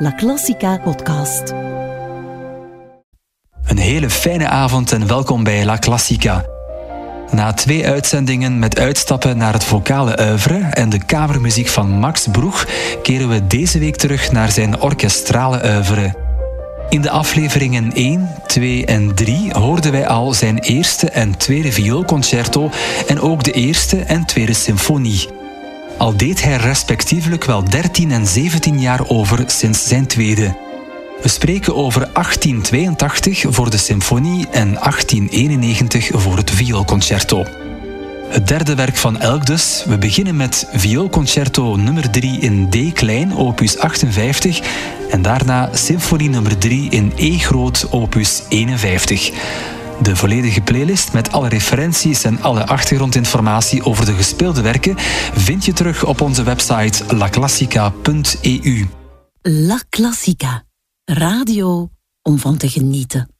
La Classica podcast. Een hele fijne avond en welkom bij La Classica. Na twee uitzendingen met uitstappen naar het vocale oeuvre en de kamermuziek van Max Broeg keren we deze week terug naar zijn orkestrale oeuvre. In de afleveringen 1, 2 en 3 hoorden wij al zijn eerste en tweede vioolconcerto en ook de eerste en tweede symfonie. Al deed hij respectievelijk wel 13 en 17 jaar over sinds zijn tweede. We spreken over 1882 voor de symfonie en 1891 voor het vioolconcerto. Het derde werk van Elk dus. We beginnen met vioolconcerto nummer 3 in D klein, opus 58, en daarna symfonie nummer 3 in E groot, opus 51. De volledige playlist met alle referenties en alle achtergrondinformatie over de gespeelde werken vind je terug op onze website laclassica.eu. La Classica. Radio om van te genieten.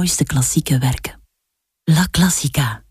Mooiste klassieke werken. La Classica.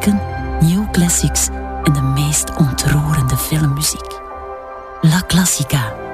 klassieken, new classics en de meest ontroerende filmmuziek. La Classica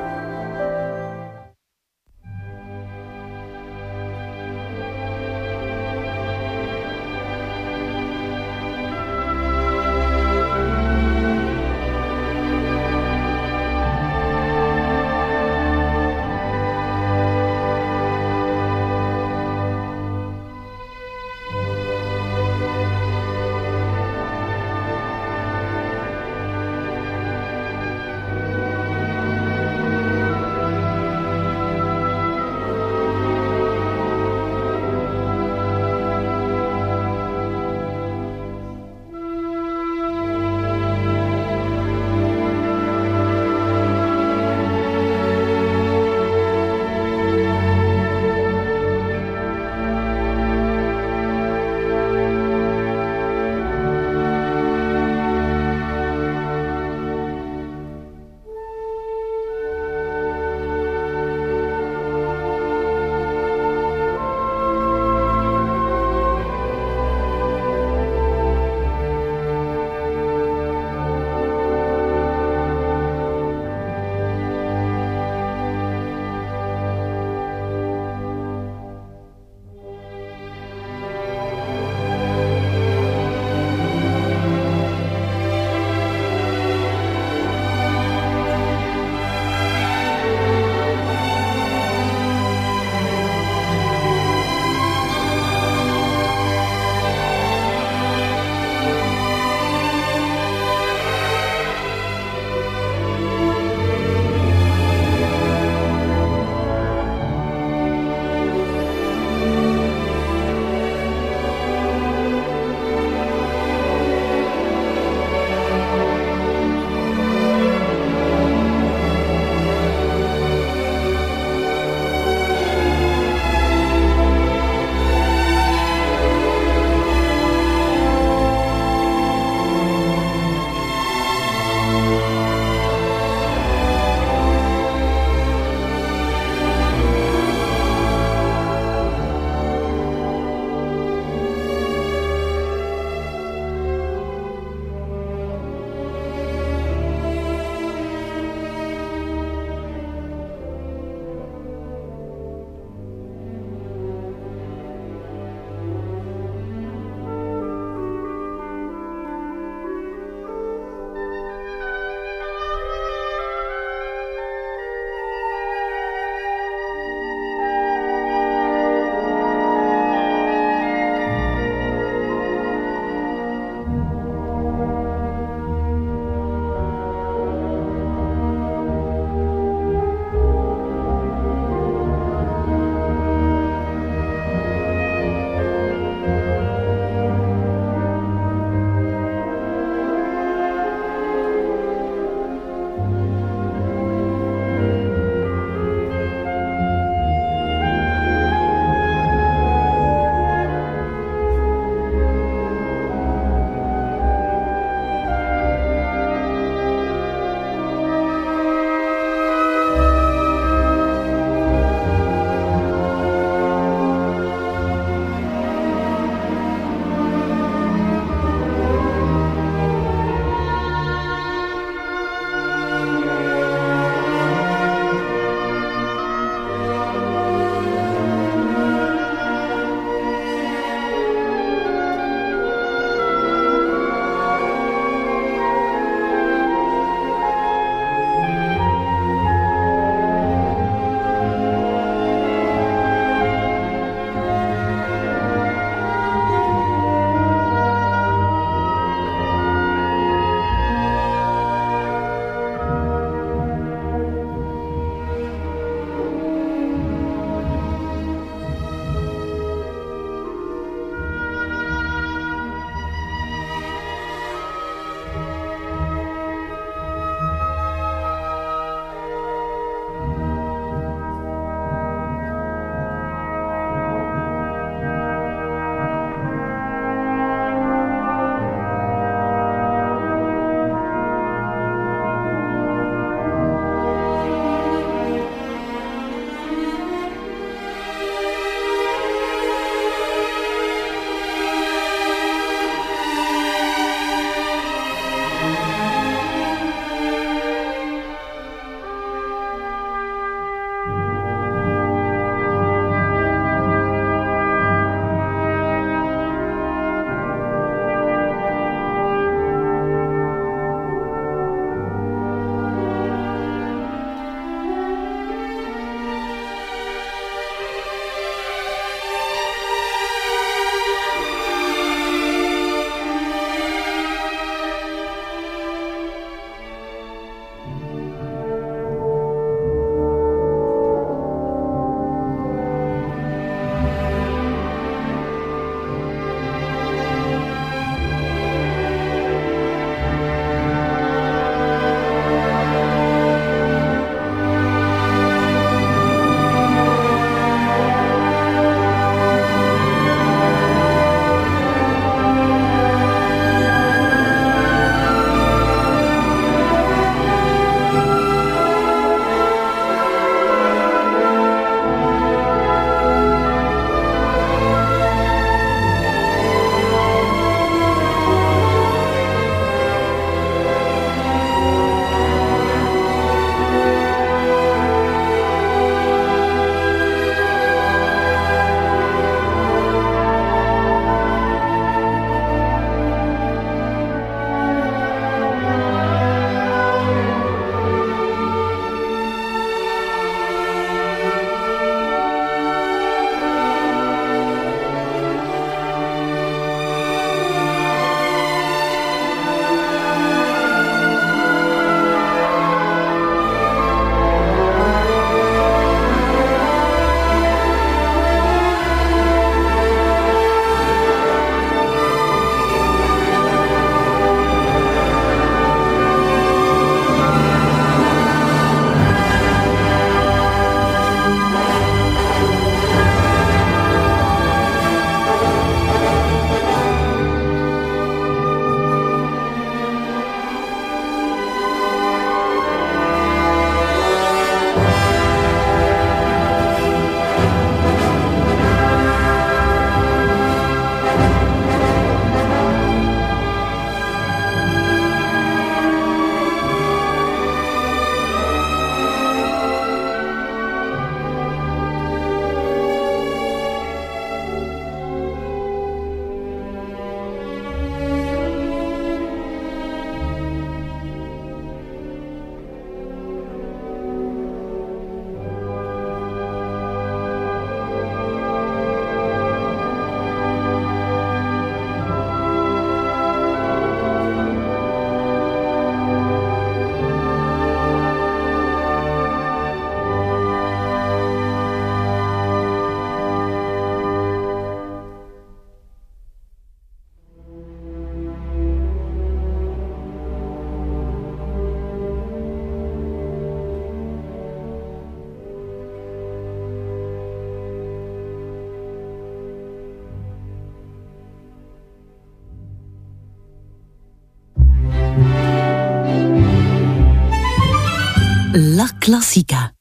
Clásica.